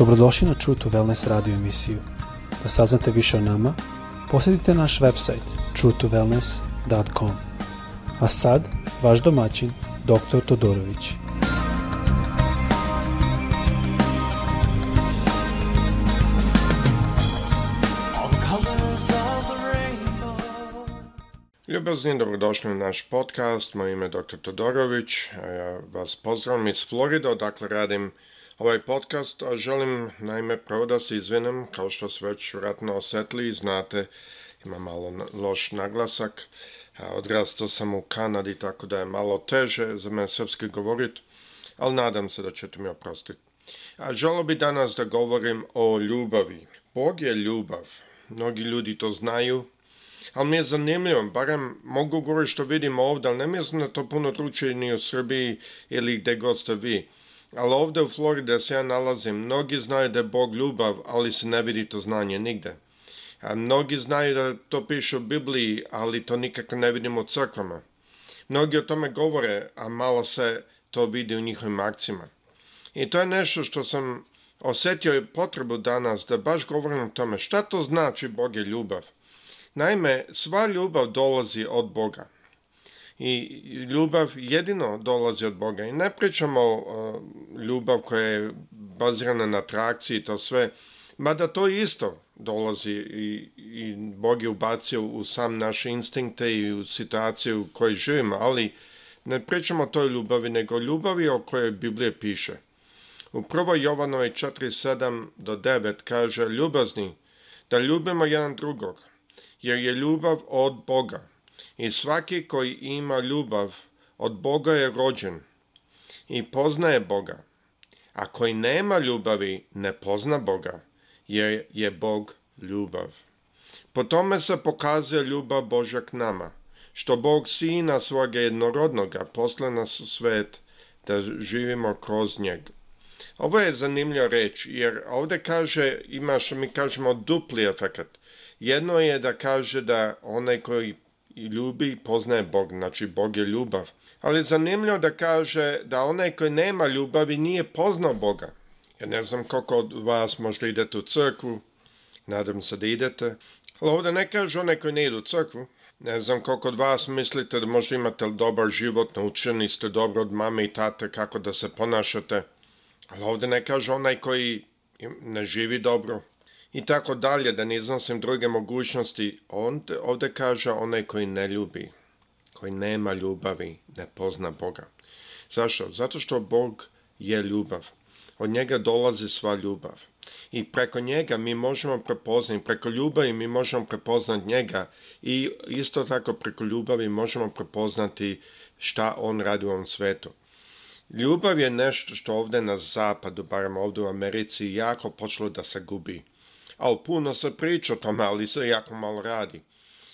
Dobrodošli na True to Wellness radio emisiju. Da saznate više o nama, posjetite naš website truetowellness.com. A sad, vaš domaćin, dr. Todorović. Ljubazni, dobrodošli na naš podcast. Moje ime je dr. Todorović. Ja vas pozdravim iz Florida, odakle radim ovaj podcast, a želim naime prvo da se izvinem, kao što se već vratno osetli i znate, ima malo loš naglasak, odrastao sam u Kanadi, tako da je malo teže za mene srpski govorit, ali nadam se da ćete mi oprostiti. A želo bi danas da govorim o ljubavi. Bog je ljubav. Mnogi ljudi to znaju, ali mi je zanimljivo, barem mogu govoriti što vidim ovdje, ali ne mislim da to puno dručije ni u Srbiji ili gdje god ste vi. Ali ovdje u Floride, se ja nalazim, mnogi znaju da je Bog ljubav, ali se ne vidi to znanje nigde. A mnogi znaju da to piše u Bibliji, ali to nikako ne vidimo u crkvama. Mnogi o tome govore, a malo se to vidi u njihovim akcima. I to je nešto što sam osjetio potrebu danas da baš govorim o tome šta to znači Bog je ljubav. Naime, sva ljubav dolazi od Boga i ljubav jedino dolazi od Boga. I ne pričamo o ljubav koja je bazirana na atrakciji i to sve, mada to isto dolazi i, i Bog je ubacio u sam naše instinkte i u situaciju u kojoj živimo, ali ne pričamo o toj ljubavi, nego ljubavi o kojoj Biblije piše. U 1. Jovanovi 4.7 do 9 kaže ljubazni, da ljubimo jedan drugog, jer je ljubav od Boga. I svaki koji ima ljubav od Boga je rođen i poznaje Boga. A koji nema ljubavi ne pozna Boga, jer je Bog ljubav. Po tome se pokazuje ljubav Božja k nama, što Bog Sina svoga jednorodnoga posla nas u svet, da živimo kroz njeg. Ovo je zanimljiva reč, jer ovdje kaže, ima što mi kažemo dupli efekt. Jedno je da kaže da onaj koji ljubi poznaje Bog, znači Bog je ljubav. Ali je zanimljivo da kaže da onaj koji nema ljubavi nije poznao Boga. Ja ne znam koliko od vas možda idete u crkvu, nadam se da idete, ali ovdje ne kaže onaj koji ne ide u crkvu. Ne znam koliko od vas mislite da možda imate dobar život, naučeni ste dobro od mame i tate kako da se ponašate, ali ovdje ne kaže onaj koji ne živi dobro, i tako dalje, da ne iznosim druge mogućnosti. On, ovdje kaže onaj koji ne ljubi, koji nema ljubavi, ne pozna Boga. Zašto? Zato što Bog je ljubav. Od njega dolazi sva ljubav. I preko njega mi možemo prepoznati, preko ljubavi mi možemo prepoznati njega i isto tako preko ljubavi možemo prepoznati šta on radi u ovom svetu. Ljubav je nešto što ovdje na zapadu, barem ovdje u Americi, jako počelo da se gubi ali puno se priča o tome, ali se jako malo radi.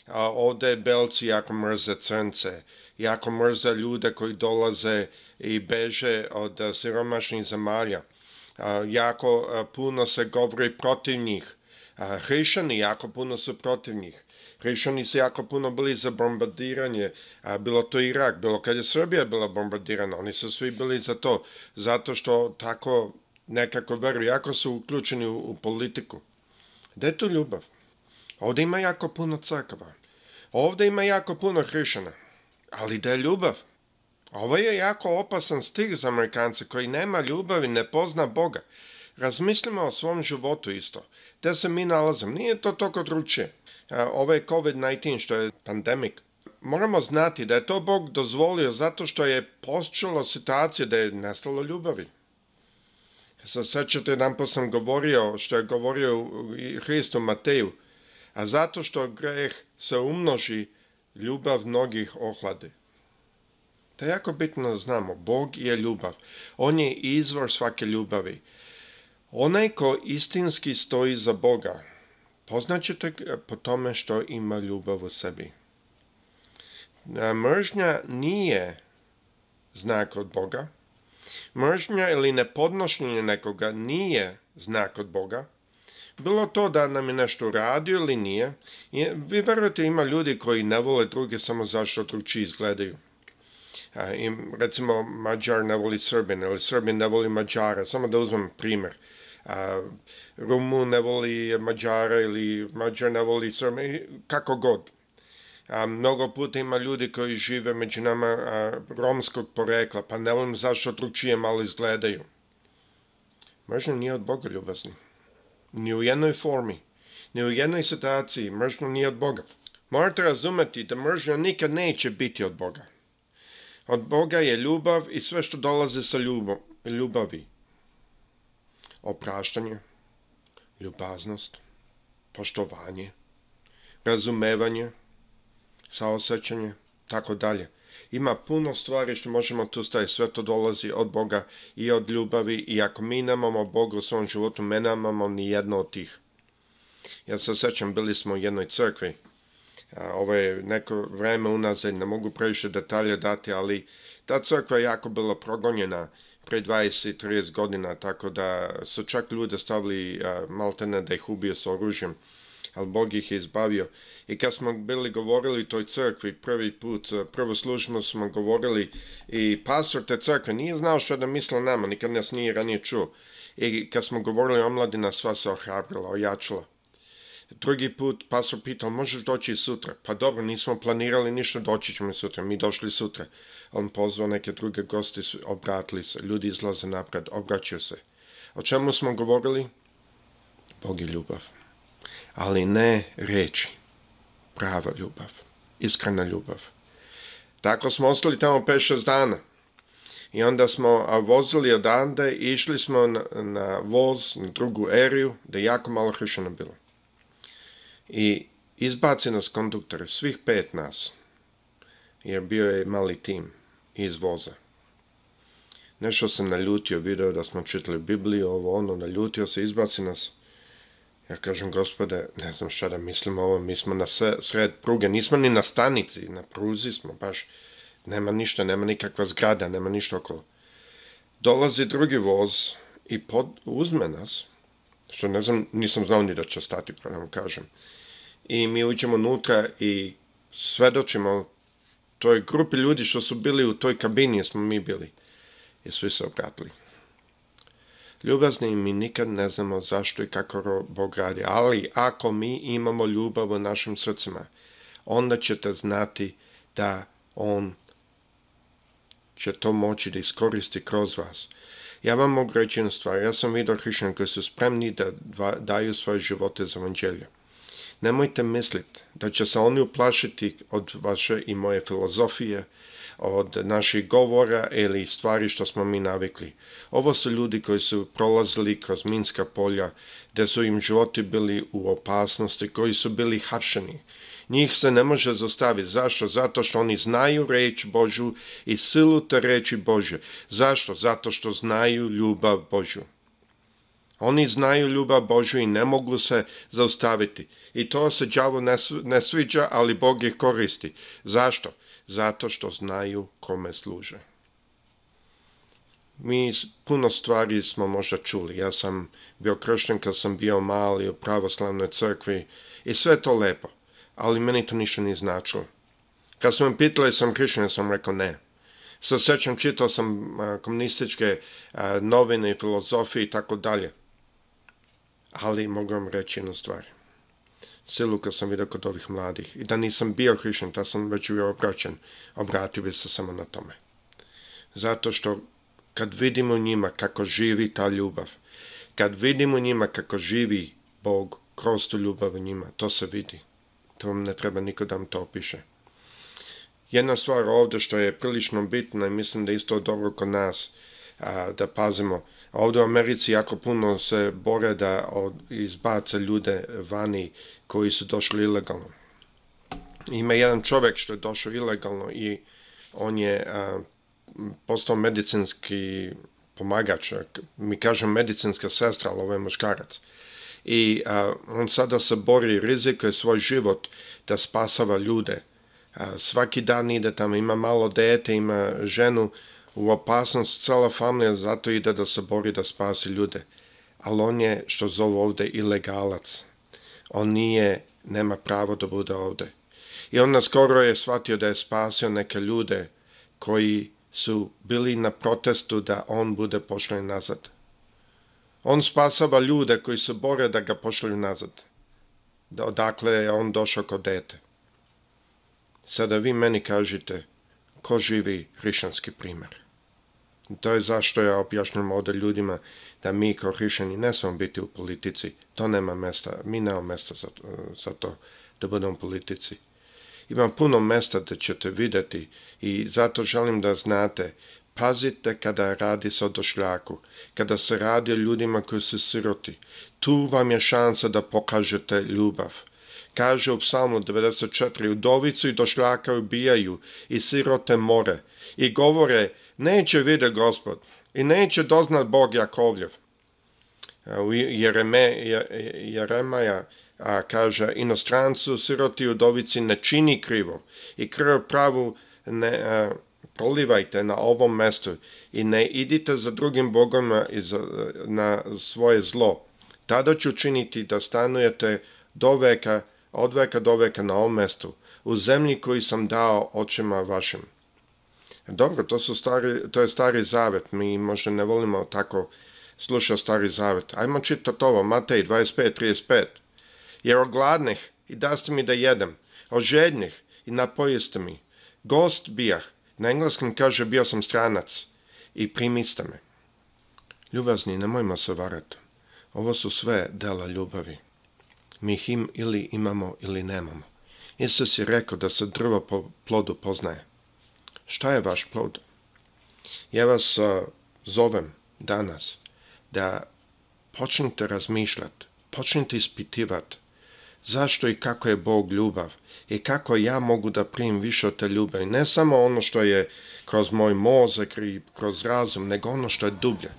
A ovdje Belci jako mrze crnce, jako mrze ljude koji dolaze i beže od e, siromašnih zemalja. A, jako e, puno se govori protiv njih. A, hrišani jako puno su protiv njih. Hrišani su jako puno bili za bombardiranje, a bilo to Irak, bilo kad je Srbija bila bombardirana, oni su svi bili za to, zato što tako nekako veruju, jako su uključeni u politiku. Da je tu ljubav? Ovdje ima jako puno crkava. Ovdje ima jako puno hrišana. Ali da je ljubav? Ovo je jako opasan stih za Amerikance koji nema ljubavi, ne pozna Boga. Razmislimo o svom životu isto. Gdje se mi nalazimo? Nije to toliko drugčije. E, ovo je COVID-19 što je pandemik. Moramo znati da je to Bog dozvolio zato što je počelo situaciju da je nestalo ljubavi. Se nam nam sam govorio, što je govorio Hristo Mateju, a zato što greh se umnoži, ljubav mnogih ohlade. To je jako bitno da znamo. Bog je ljubav. On je izvor svake ljubavi. Onaj ko istinski stoji za Boga, poznaćete po tome što ima ljubav u sebi. Mržnja nije znak od Boga, Mržnja ili nepodnošenje nekoga nije znak od Boga. Bilo to da nam je nešto radio ili nije. Vi verujete ima ljudi koji ne vole druge samo zašto drugčiji izgledaju. I, recimo Mađar ne voli Srbin ili Srbin ne voli Mađara. Samo da uzmem primjer. A, Rumun ne voli Mađara ili Mađar ne voli Srbin, kako god a, mnogo puta ima ljudi koji žive među nama romskog porekla, pa ne volim zašto drugčije malo izgledaju. Mržnja nije od Boga ljubazni. Ni u jednoj formi, ni u jednoj situaciji mržnja nije od Boga. Morate razumeti da mržnja nikad neće biti od Boga. Od Boga je ljubav i sve što dolazi sa ljubavi. Opraštanje, ljubaznost, poštovanje, razumevanje, saosećanje, tako dalje. Ima puno stvari što možemo tu staviti, sve to dolazi od Boga i od ljubavi i ako mi nemamo Boga u svom životu, mi nemamo ni jedno od tih. Ja se sjećam, bili smo u jednoj crkvi, ovo je neko vrijeme unazad, ne mogu previše detalje dati, ali ta crkva je jako bila progonjena pre 20-30 godina, tako da su čak ljude stavili maltene da ih ubije s oružjem ali Bog ih je izbavio. I kad smo bili govorili toj crkvi prvi put, prvo službu smo govorili i pastor te crkve nije znao što da misle nama, nikad nas nije ranije čuo. I kad smo govorili omladina, sva se ohrabrila, ojačila. Drugi put pastor pitao, možeš doći sutra? Pa dobro, nismo planirali ništa, doći ćemo sutra. Mi došli sutra. On pozvao neke druge gosti, obratili se. Ljudi izlaze napred, obraćaju se. O čemu smo govorili? Bog je ljubav ali ne reći. Prava ljubav, iskrena ljubav. Tako smo ostali tamo 5-6 dana. I onda smo vozili odande i išli smo na, voz, na drugu eriju, da je jako malo hrišćana bilo. I izbaci nas konduktor, svih pet nas, jer bio je mali tim iz voza. Nešto sam naljutio, video da smo čitali Bibliju, ovo ono, naljutio se, izbaci nas ja kažem, gospode, ne znam šta da mislim ovo, mi smo na sred pruge, nismo ni na stanici, na pruzi smo, baš, nema ništa, nema nikakva zgrada, nema ništa okolo. Dolazi drugi voz i pod, uzme nas, što ne znam, nisam znao ni da će stati, pa nam kažem. I mi uđemo unutra i svedočimo toj grupi ljudi što su bili u toj kabini, smo mi bili. I svi se obratili. Ljubazni mi nikad ne znamo zašto i kako Bog radi, ali ako mi imamo ljubav u našim srcima, onda ćete znati da On će to moći da iskoristi kroz vas. Ja vam mogu reći jednu stvar. Ja sam vidio hrišćan koji su spremni da daju svoje živote za evanđelje. Nemojte misliti da će se oni uplašiti od vaše i moje filozofije, od naših govora ili stvari što smo mi navikli. Ovo su ljudi koji su prolazili kroz minska polja, gdje su im životi bili u opasnosti, koji su bili hapšeni. Njih se ne može zastaviti Zašto? Zato što oni znaju reč Božu i silu te reči Bože. Zašto? Zato što znaju ljubav Božu. Oni znaju ljubav Božu i ne mogu se zaustaviti. I to se đavo ne sviđa, ali Bog ih koristi. Zašto? zato što znaju kome služe. Mi puno stvari smo možda čuli. Ja sam bio kršten kad sam bio mali u pravoslavnoj crkvi i sve to lepo, ali meni to ništa nije značilo. Kad su me pitali sam kršćan, sam rekao ne. Sa srećom čitao sam komunističke novine i filozofije i tako dalje. Ali mogu vam reći jednu stvar. Siluka kad sam vidio kod ovih mladih. I da nisam bio hrišćan, da sam već bio obraćen, obratio bi se samo na tome. Zato što kad vidimo njima kako živi ta ljubav, kad vidimo njima kako živi Bog kroz tu ljubav u njima, to se vidi. To vam ne treba niko da vam to opiše. Jedna stvar ovdje što je prilično bitna i mislim da isto dobro kod nas, da pazimo. ovdje u Americi jako puno se bore da izbace ljude vani koji su došli ilegalno. Ima jedan čovjek što je došao ilegalno i on je postao medicinski pomagač, mi kažem medicinska sestra, ali ovo je muškarac. I on sada se bori, rizikuje svoj život da spasava ljude. svaki dan ide tamo, ima malo dete, ima ženu u opasnost cela familija zato ide da se bori da spasi ljude. Ali on je, što zovu ovdje, ilegalac. On nije, nema pravo da bude ovde. I on skoro je shvatio da je spasio neke ljude koji su bili na protestu da on bude pošljen nazad. On spasava ljude koji se bore da ga pošalju nazad. Da odakle je on došao kod dete. Sada vi meni kažite ko živi hrišanski primjer. To je zašto ja objašnjam ovdje ljudima da mi kao hrišćani ne smemo biti u politici. To nema mesta. Mi nemamo mesta za, za to da budemo u politici. Imam puno mesta da ćete vidjeti i zato želim da znate Pazite kada radi se o došljaku, kada se radi o ljudima koji su siroti. Tu vam je šansa da pokažete ljubav. Kaže u psalmu 94, udovicu i došljaka ubijaju i sirote more. I govore, neće vidjeti gospod i neće doznat Bog Jakovljev. E, u Jereme, Jeremaja a, kaže, inostrancu, siroti, udovici ne čini krivo i krv pravu ne e, a, na ovom mestu i ne idite za drugim bogoma na svoje zlo. Tada ću činiti da stanujete do veka, od veka do veka na ovom mestu, u zemlji koju sam dao očima vašim. Dobro, to, su stari, to je stari zavet, mi možda ne volimo tako slušati stari zavet. Ajmo čitati ovo, Matej 25.35. Jer od gladnih i daste mi da jedem, od žednih i napojiste mi. Gost bijah, na engleskom kaže bio sam stranac i primiste me. Ljubazni, nemojmo se varati. Ovo su sve dela ljubavi. Mi ih im ili imamo ili nemamo. Isus je rekao da se drvo po plodu poznaje. Šta je vaš plod? Ja vas zovem danas da počnete razmišljati, počnete ispitivati zašto i kako je Bog ljubav i kako ja mogu da primim više od te ljubavi. Ne samo ono što je kroz moj mozak i kroz razum, nego ono što je dublje.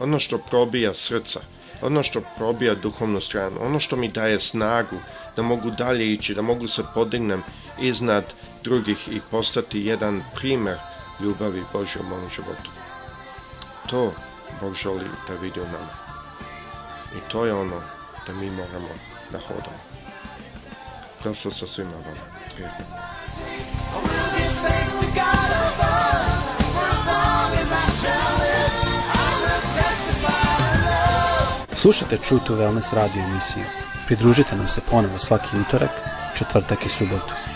Ono što probija srca, ono što probija duhovnu stranu, ono što mi daje snagu da mogu dalje ići, da mogu se podignem iznad drugih i postati jedan primer ljubavi Božje u mom životu. To Bog želi da vidi u nama. I to je ono da mi moramo da hodamo. Prosto sa svima vama. Slušajte True to Wellness radio emisiju. Pridružite nam se ponovo svaki utorak, četvrtak i subotu.